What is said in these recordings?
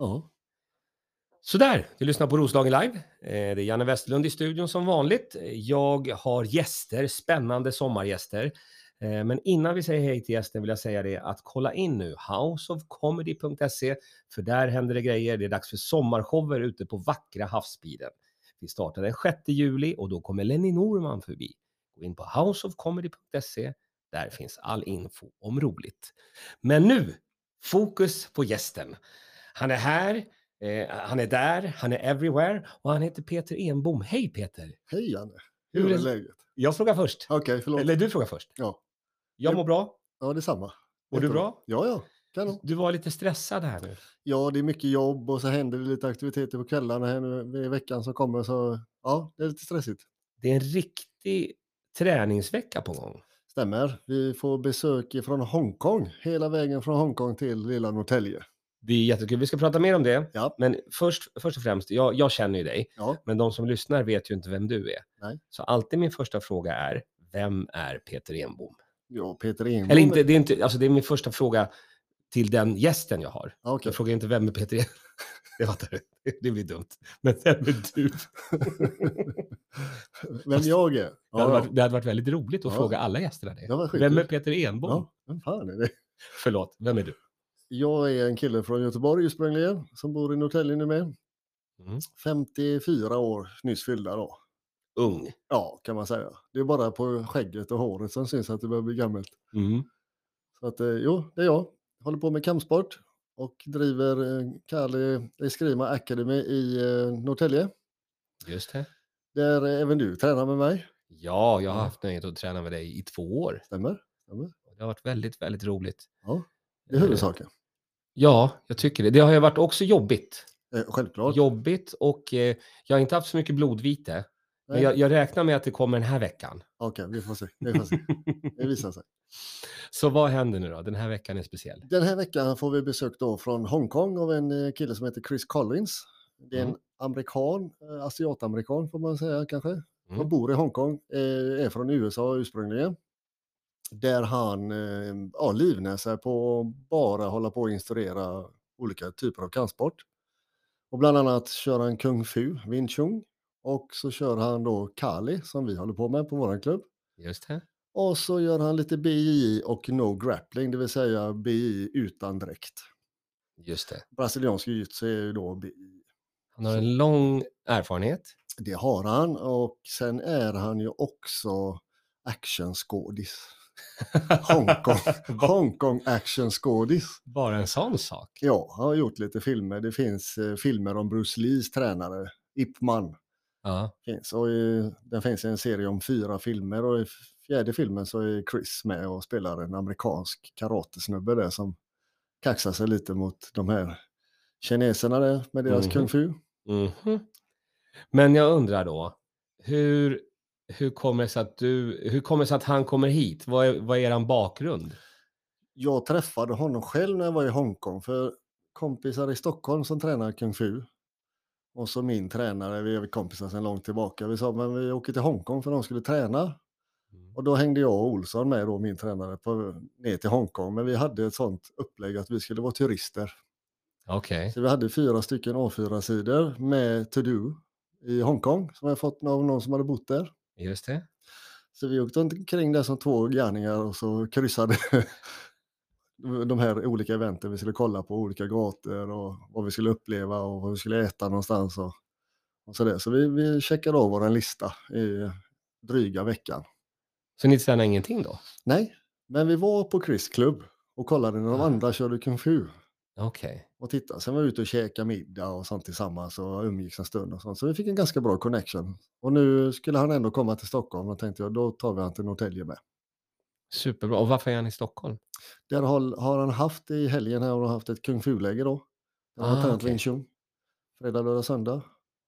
Ja. Sådär, du lyssnar på Roslagen Live. Eh, det är Janne Westerlund i studion som vanligt. Jag har gäster, spännande sommargäster. Eh, men innan vi säger hej till gästen vill jag säga det att kolla in nu houseofcomedy.se för där händer det grejer. Det är dags för sommarshower ute på vackra havsbiden. Vi startar den 6 juli och då kommer Lenny Norman förbi. Gå in på houseofcomedy.se. Där finns all info om roligt. Men nu, fokus på gästen. Han är här, eh, han är där, han är everywhere och han heter Peter Enbom. Hej Peter! Hej Janne! Hur Hur är läget? Jag frågar först. Okej, förlåt. Eller du frågar först. Ja. Jag mår bra. ja, detsamma. Mår du bra? Ja, ja. Kanon. Du var lite stressad här nu. Ja, det är mycket jobb och så händer det lite aktiviteter på kvällarna här nu i veckan som kommer. Så ja, det är lite stressigt. Det är en riktig träningsvecka på gång. Stämmer. Vi får besök från Hongkong. Hela vägen från Hongkong till lilla Norrtälje. Det är jättekul. Vi ska prata mer om det. Ja. Men först, först och främst, jag, jag känner ju dig. Ja, Men de som lyssnar vet ju inte vem du är. Nej. Så alltid min första fråga är, vem är Peter Enbom? ja Peter Enbom. Eller inte, det är inte, alltså det är min första fråga till den gästen jag har. Ja, okej. Jag frågar inte vem är Peter Enbom? Det fattar du. Det blir dumt. Men vem är du? Vem jag är? Det hade, Ja, varit, det hade varit väldigt roligt att Ja. fråga alla gästerna det. Det. Vem är Peter Enbom? ja, vem fan är det? Förlåt, vem är du? Jag är en kille från Göteborg ursprungligen som bor i Norrtälje nu med. Mm. 54 år nyss fyllda då. Ung. Ja, kan man säga. Det är bara på skägget och håret som syns att det börjar bli gammalt. Mm. Så att, eh, jo, det är jag. Håller på med kampsport och driver eh, Kali Eskrima Academy i eh, Norrtälje. Just det. Där eh, även du tränar med mig. Ja, jag har Ja. haft nöjet att träna med dig i två år. Stämmer? Stämmer. Det har varit väldigt, väldigt roligt. Ja, det är Eh, huvudsaken. Ja, jag tycker det. Det har ju varit också jobbigt. Eh, självklart. Jobbigt och eh, jag har inte haft så mycket blodvite. Men jag, jag räknar med att det kommer den här veckan. Okej, vi får se. Vi får se. Det visar sig. Så vad händer nu då? Den här veckan är speciell. Den här veckan får vi besök då från Hongkong av en eh, kille som heter Chris Collins. Det är en Mm. amerikan, eh, asiatamerikan får man säga kanske. Mm. Som bor i Hongkong, eh, är från USA ursprungligen. Där han eh, ja, livnär sig på att bara hålla på och instruera olika typer av kampsport. Och bland annat kör han kung fu, wing chun. Och så kör han då kali som vi håller på med på vår klubb. Just det. Och så gör han lite BI och no grappling, det vill säga BI utan dräkt. Just det. Brasiliansk jiu-jitsu är ju då BI. Han har en lång erfarenhet. Det har han och sen är han ju också actionskådis. Hongkong, Hongkong actionskådis. Bara en sån sak. Ja, han har gjort lite filmer. Det finns eh, filmer om Bruce Lees tränare, Ip Man. Ja. Finns. Och i, den finns en serie om fyra filmer och i fjärde filmen så är Chris med och spelar en amerikansk karatesnubbe där som kaxar sig lite mot de här kineserna där med deras Mhm. kung fu. Mhm. Men jag undrar då, hur, hur kommer det sig att du, hur kommer sig att han kommer hit? Vad är, vad är er bakgrund? Jag träffade honom själv när jag var i Hongkong för kompisar i Stockholm som tränar kung fu och så min tränare, vi är kompisar sedan långt tillbaka. Vi sa men vi åker till Hongkong för de skulle träna och då hängde jag och Olsson med då, min tränare, på, ner till Hongkong. Men vi hade ett sånt upplägg att vi skulle vara turister. Okej. Så vi hade fyra stycken A4-sidor med to-do i Hongkong som jag fått av någon som hade bott där. Just det. Så vi åkte omkring där som två gärningar och så kryssade de här olika eventen vi skulle kolla på, olika gator och vad vi skulle uppleva och vad vi skulle äta någonstans och, och så. Så vi, vi checkade av vår lista i dryga veckan. Så ni tränar ingenting då? Nej, men vi var på Chris klubb och kollade när de andra körde kung fu. Okej. och titta. Sen var vi ute och käkade middag och sånt tillsammans och umgicks en stund och sånt. Så vi fick en ganska bra connection. Och nu skulle han ändå komma till Stockholm och tänkte jag då tar vi han till Norrtälje med. Superbra. Och varför är han i Stockholm? Där har, har han haft i helgen här och haft ett kung fu-läger då. Där har Ah, han tränat okej. Wing Chun. Fredag, lördag, söndag.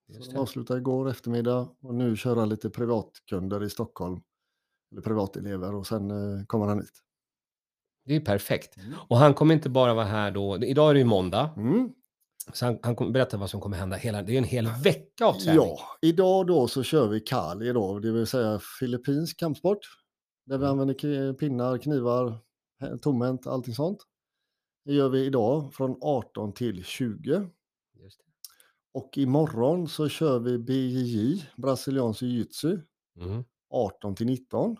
Just Så det. de avslutade igår eftermiddag och nu kör han lite privatkunder i Stockholm. Eller privatelever och sen eh, kommer han hit. Det är ju perfekt. Och han kommer inte bara vara här då. Idag är det ju måndag. Mm. Så han, han kommer berätta vad som kommer hända. Hela, det är en hel vecka av träning. Ja, idag då så kör vi Kali då, det vill säga filippinsk kampsport. Där vi Mm. använder pinnar, knivar, tomhänt, allting sånt. Det gör vi idag från 18 till 20. Och imorgon så kör vi BJJ, brasiliansk jiu-jitsu, Mm. 18 till 19.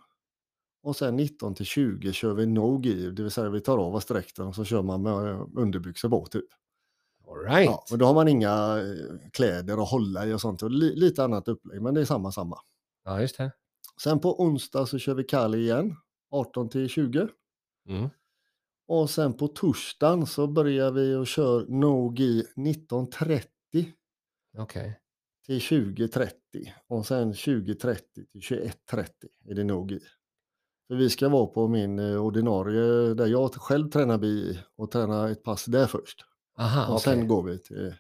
Och sen 19 till 20 kör vi no-gi, det vill säga vi tar av oss dräkten och så kör man med eh, underbyxor på typ. All right. Ja, men då har man inga eh, kläder att hålla i och sånt. Och li, lite annat upplägg, men det är samma samma. Ja, just det. Sen på onsdag så kör vi Kali igen, 18 till 20. Mm. Och sen på torsdagen så börjar vi och kör no-gi 19.30 Okej. till 20.30 och sen 20.30 till 21.30 är det nog i. För vi ska vara på min eh, ordinarie, där jag själv tränar BI och träna ett pass där först. Aha, och okej. sen går vi till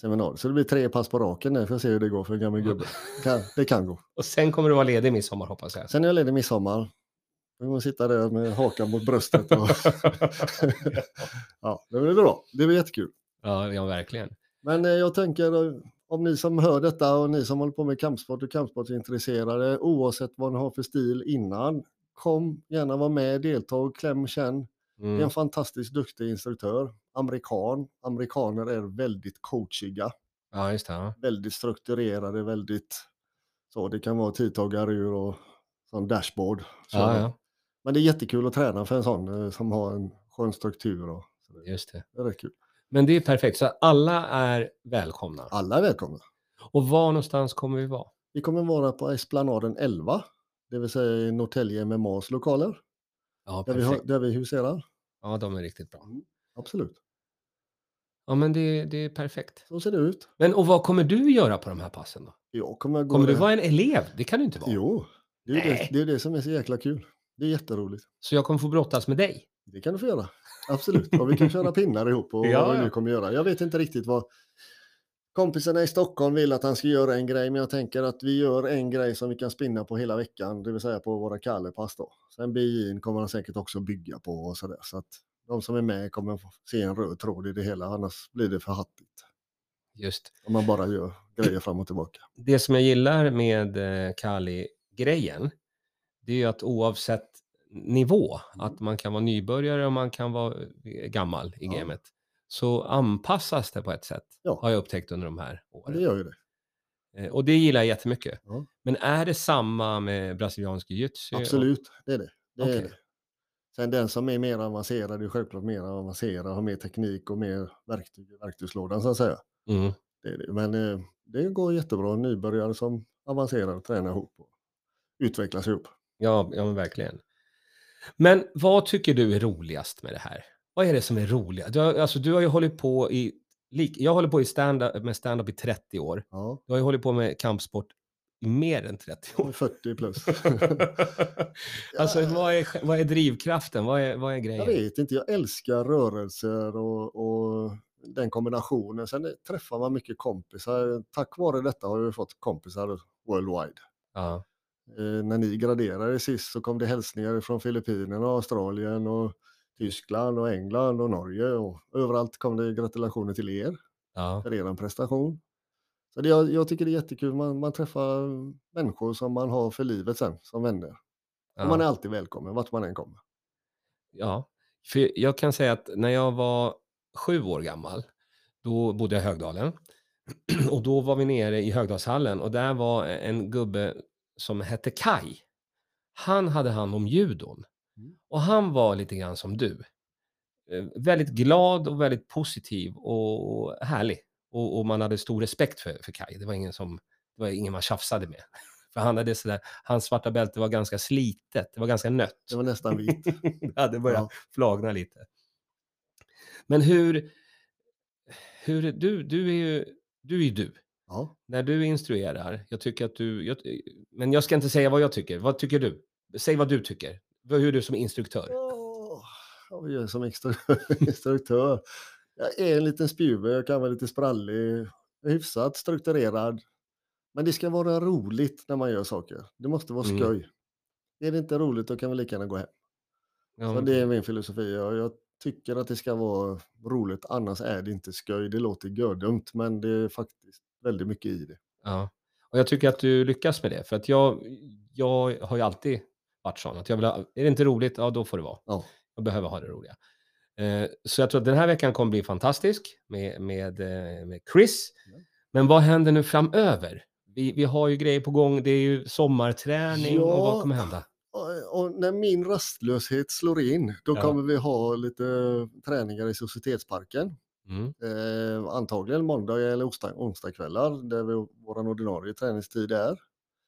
seminariet. Så det blir tre pass på raken där, för att se hur det går för en gammal gubbe. Kan, det kan gå. Och sen kommer du vara ledig midsommar hoppas jag. Sen är jag ledig midsommar. Då kommer sitta där med hakan mot bröstet. Och ja, det blir bra. Det blir jättekul. ja, ja, verkligen. Men eh, jag tänker eh, om ni som hör detta och ni som håller på med kampsport och kampsportsintresserade oavsett vad ni har för stil innan. Kom gärna vara med, delta, kläm, känn. Det är Mm. en fantastiskt duktig instruktör. Amerikan. Amerikaner är väldigt coachiga, Ja, just det. Ja. väldigt strukturerade, väldigt så. Det kan vara tidtagarur och sån dashboard. Så. Ja, ja, Men det är jättekul att träna för en sån eh, som har en skön struktur. Och, just det. det är kul. Men det är perfekt, så alla är välkomna. Alla är välkomna. Och var någonstans kommer vi vara? Vi kommer vara på Esplanaden 11, det vill säga i Norrtälje MMAs lokaler, Ja, där vi, har, där vi huserar. Ja, de är riktigt bra. Absolut, Ja, men det, det är perfekt. så ser det ut. Men och vad kommer du göra på de här passen då? Jag kommer gå Kommer du vara en elev? Det kan du inte vara. Jo, det är, Nej. det, det är det som är så jäkla kul. Det är jätteroligt. Så jag kommer få brottas med dig? Det kan du få göra. Absolut. Och vi kan köra pinnar ihop och Ja, vad vi nu kommer göra. Jag vet inte riktigt vad kompisarna i Stockholm vill att han ska göra en grej, men jag tänker att vi gör en grej som vi kan spinna på hela veckan, det vill säga på våra Kallepass då. Sen BJ'n kommer han säkert också bygga på och sådär. Så att de som är med kommer få se en röd tråd i det hela, annars blir det för hattigt. Just. Om man bara gör grejer fram och tillbaka. Det som jag gillar med eh, Kali-grejen, det är ju att oavsett nivå, Mm. att man kan vara nybörjare och man kan vara eh, gammal i Ja. gamet, så anpassas det på ett sätt, Ja. har jag upptäckt under de här Det åren. gör ju det. Eh, Och det gillar jag jättemycket. Ja. Men är det samma med brasiliansk jiu-jitsu? Absolut, det är det. det, är Okej. det. Sen den som är mer avancerad är självklart mer avancerad, har mer teknik och mer verktyg i verktygslådan så att säga. Mm. Det är det. Men eh, det går jättebra. Nybörjare som avancerar och tränar ihop och utvecklas ihop. Ja, ja, men verkligen. Men vad tycker du är roligast med det här? Vad är det som är roligt? Du har, alltså, du har ju hållit på i... Jag håller på i stand med stand-up i 30 år. Ja, Du har ju hållit på med kampsport i mer än 30 jag är år. 40 plus. alltså, vad är, vad är drivkraften? Vad är, vad är jag grejen? vet inte, jag älskar rörelser och, och den kombinationen. Sen träffar man mycket kompisar. Tack vare detta har jag fått kompisar worldwide. Ja, Eh, när ni graderade sist så kom det hälsningar från Filippinerna, Australien och Tyskland och England och Norge och överallt kom det gratulationer till er ja, för er prestation. Så det, jag, jag tycker det är jättekul, man, man träffar människor som man har för livet sen som vänner. Och man är ja, alltid välkommen vart man än kommer. ja. För jag kan säga att när jag var sju år gammal, då bodde jag i Högdalen. Och då var vi nere i Högdalshallen och där var en gubbe som hette Kai. Han hade hand om judon. Mm. Och han var lite grann som du. Eh, Väldigt glad och väldigt positiv och härlig. Och, och man hade stor respekt för, för Kai. Det var ingen som, det var ingen man tjafsade med. För han hade sådär, hans svarta bälte var ganska slitet, det var ganska nött. Det var nästan vitt. det hade börjat Ja. flagna lite. Men hur, hur du, du är ju du. Är ju du. Ja. När du instruerar, jag tycker att du, jag, men jag ska inte säga vad jag tycker. Vad tycker du? Säg vad du tycker. Hur är du som instruktör? Åh, vad gör jag som instru- instruktör? Jag är en liten spjuver, jag kan vara lite sprallig, hyfsat strukturerad. Men det ska vara roligt när man gör saker. Det måste vara Mm. skoj. Är det inte roligt då kan vi lika gärna gå hem. Ja, Så det är min filosofi. Jag, jag tycker att det ska vara roligt, annars är det inte skoj. Det låter gördumt, men det är faktiskt väldigt mycket i det. ja. Och jag tycker att du lyckas med det. För att jag, jag har ju alltid varit sån. Att jag vill ha, är det inte roligt, ja då får det vara. Ja. Jag behöver ha det roliga. Eh, så jag tror att den här veckan kommer bli fantastisk med, med, eh, med Chris. Ja. Men vad händer nu framöver? Vi, vi har ju grejer på gång. Det är ju sommarträning och vad Ja. kommer hända? Och, när min rastlöshet slår in, då Ja. kommer vi ha lite träningar i Societetsparken. Mm. Eh, antagligen måndag eller onsdag, onsdagskvällar, där vi, vår ordinarie träningstid är.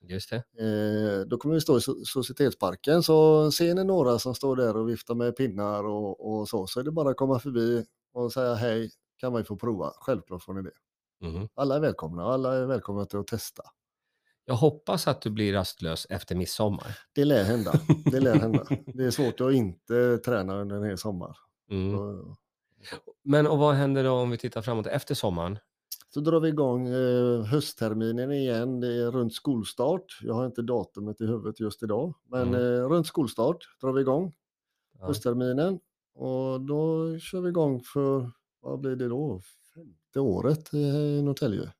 Just det. Eh, då kommer vi stå i So- Societetsparken, så ser ni några som står där och viftar med pinnar och, och så, så är det bara att komma förbi och säga hej, kan man ju få prova. Självklart får ni det. Mhm. Alla är välkomna och alla är välkomna till att testa. Jag hoppas att du blir rastlös efter midsommar. Det lär hända. Det lär hända. Det är svårt att inte träna under en hel sommar. Mm. Så, Men och vad händer då om vi tittar framåt efter sommaren? Så drar vi igång eh, höstterminen igen. Det är runt skolstart. Jag har inte datumet i huvudet just idag, men Mm. eh, runt skolstart drar vi igång Ja. höstterminen och då kör vi igång för, vad blir det då, femte året i Norrtälje.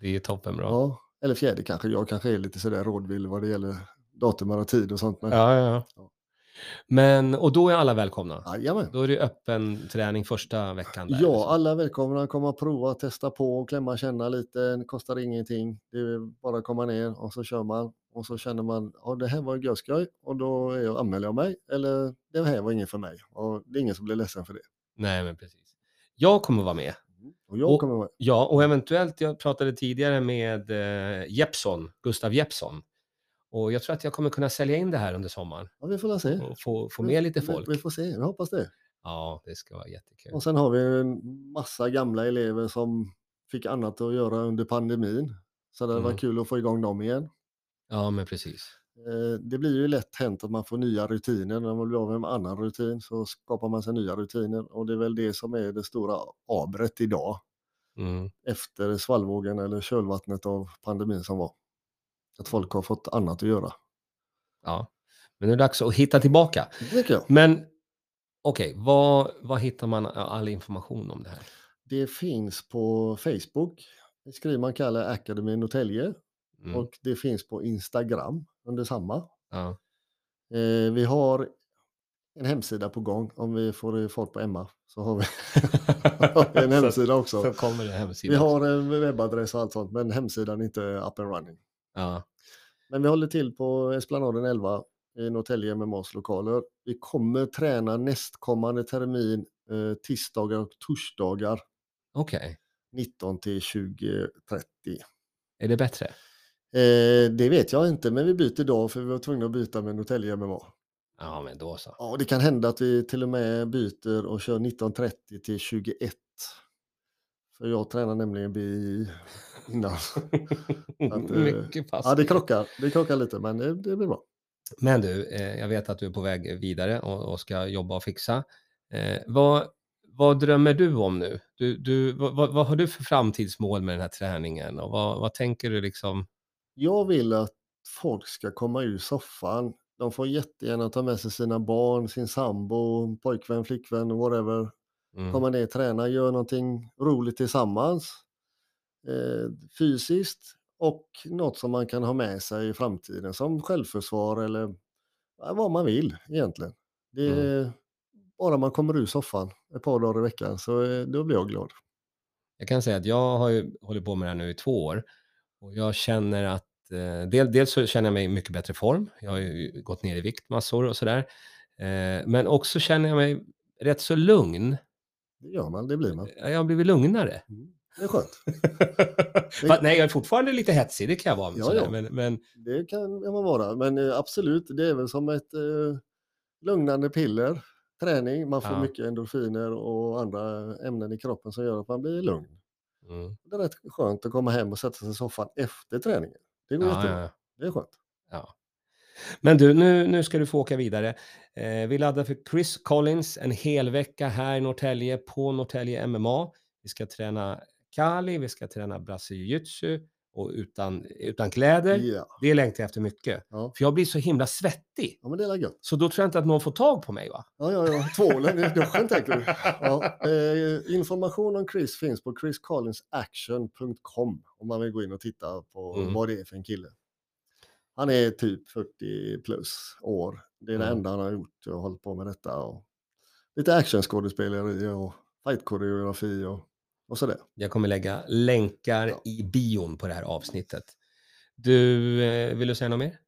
Det är toppenbra. Ja, eller fjärde kanske. Jag kanske är lite sådär rådvill vad det gäller datum och tid och sånt. Men, Ja, ja, ja. Men, och då är alla välkomna? Jajamän. Då är det öppen träning första veckan? Där, Ja, liksom. alla är välkomna att komma och prova, testa på, klämma, känna lite. Det kostar ingenting. Det är bara att komma ner och så kör man. Och så känner man, ja det här var görskoj och då är jag, anmäler jag mig. Eller det här var inget för mig. Och det är ingen som blir ledsen för det. Nej, men precis. Jag kommer vara med. Och jag Och- kommer med. Ja, och eventuellt, jag pratade tidigare med eh, Jeppsson, Gustav Jeppsson. Och jag tror att jag kommer kunna sälja in det här under sommaren Ja, vi får se. och få, få med lite folk. Vi, vi får se, jag hoppas det. Ja, det ska vara jättekul. Och sen har vi en massa gamla elever som fick annat att göra under pandemin. Så det var Mm. kul att få igång dem igen. Ja, men precis. Eh, Det blir ju lätt hänt att man får nya rutiner. När man blir av med en annan rutin så skapar man sig nya rutiner. Och det är väl det som är det stora abret idag. Mm. Efter svallvågen eller kölvattnet av pandemin som var. Att folk har fått annat att göra. Ja, men nu är det dags att hitta tillbaka. Men okej, vad, vad hittar man all information om det här? Det finns på Facebook. Det skriver man kallar Academy Norrtälje. Mm. Och det finns på Instagram under samma. Ja. Eh, vi har en hemsida på gång. Om vi får fart på Emma så har vi, en Så- hemsida också. Så hemsida. Vi har en webbadress och allt sånt, men hemsidan är inte up and running. Ja. Men vi håller till på Esplanaden 11 i Norrtälje MMAs lokaler. Vi kommer träna nästkommande termin eh, tisdagar och torsdagar Okej, 19 till 20.30. är det bättre? Eh, det vet jag inte, men vi byter dag för vi var tvungna att byta med Norrtälje MMA. Ja, men då så. Ja, det kan hända att vi till och med byter och kör 19.30 till 21. För jag tränar nämligen BI innan. Att, eh, Mycket pass. Ja, det krockar. Det krockar lite, men det, det blir bra. Men du, eh, jag vet att du är på väg vidare och, och ska jobba och fixa. Eh, vad, vad drömmer du om nu? Du, du, vad, vad- vad har du för framtidsmål med den här träningen och vad, vad tänker du liksom? Jag vill att folk ska komma ur soffan. De får jättegärna ta med sig sina barn, sin sambo, pojkvän, flickvän, whatever. Mm. Komma ner, träna, göra någonting roligt tillsammans. Eh, fysiskt och något som man kan ha med sig i framtiden som självförsvar eller vad man vill egentligen. Det är, Bara man kommer ur soffan ett par dagar i veckan så eh, då blir jag glad. Jag kan säga att jag har ju hållit på med det här nu i två år och jag känner att eh, del, dels så känner jag mig i mycket bättre form. Jag har ju gått ner i vikt massor och sådär. Men också känner jag mig rätt så lugn. Det gör man, det blir man. Jag har blivit lugnare. Mm. Det är skönt. Fast, nej, jag är fortfarande lite hetsig, det kan jag vara. Ja, sådär, ja. Men, men Det kan man vara, men eh, absolut, det är väl som ett eh, lugnande piller. Träning, man får Ja. mycket endorfiner och andra ämnen i kroppen som gör att man blir lugn. mm, Det är rätt skönt att komma hem och sätta sig i soffan efter träningen. Det går ja, jättebra. ja, ja. Det är skönt. Ja. Men du, nu, nu ska du få åka vidare. Eh, vi laddar för Chris Collins en hel vecka här i Norrtälje på Norrtälje MMA. Vi ska träna Kali, vi ska träna Brasil-jitsu och utan, utan kläder. Ja. Det längtar jag efter mycket. Ja. För jag blir så himla svettig. ja, men det är gött. Så då tror jag inte att någon får tag på mig va? Ja, ja, ja. Tvålen i duschen tänker du. Ja. Eh, information om Chris finns på chriscollinsaction.com om man vill gå in och titta på Mm. vad det är för en kille. Han är typ 40 plus år. Det är det Mm. enda han har gjort och hållit på med detta. Och lite actionskådespeleri och fightkoreografi och och sådär. Jag kommer lägga länkar Ja. i bion på det här avsnittet. Du, eh, vill du säga något mer?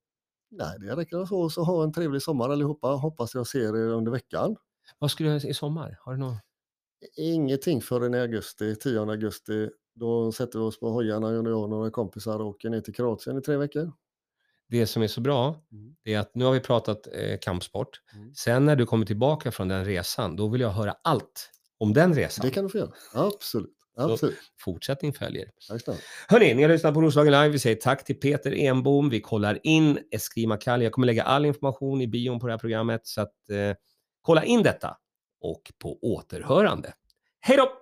Nej, det räcker så. Så ha en trevlig sommar allihopa. Hoppas jag ser er under veckan. Vad ska du göra i sommar? Har du något? Ingenting förrän i augusti, 10 augusti. Då sätter vi oss på hojarna, jag och några kompisar och åker ner till Kroatien i tre veckor. Det som är så bra, Mm. det är att nu har vi pratat eh, kampsport. Mm. Sen när du kommer tillbaka från den resan, då vill jag höra allt om den resan. Det kan du få göra. Absolut. Absolut. Fortsättning följer. Hörni, ni har lyssnat på Roslagen Live. Vi säger tack till Peter Enbom. Vi kollar in Eskrima Kali. Jag kommer lägga all information i bion på det här programmet, så att eh, kolla in detta och på återhörande. Hej då!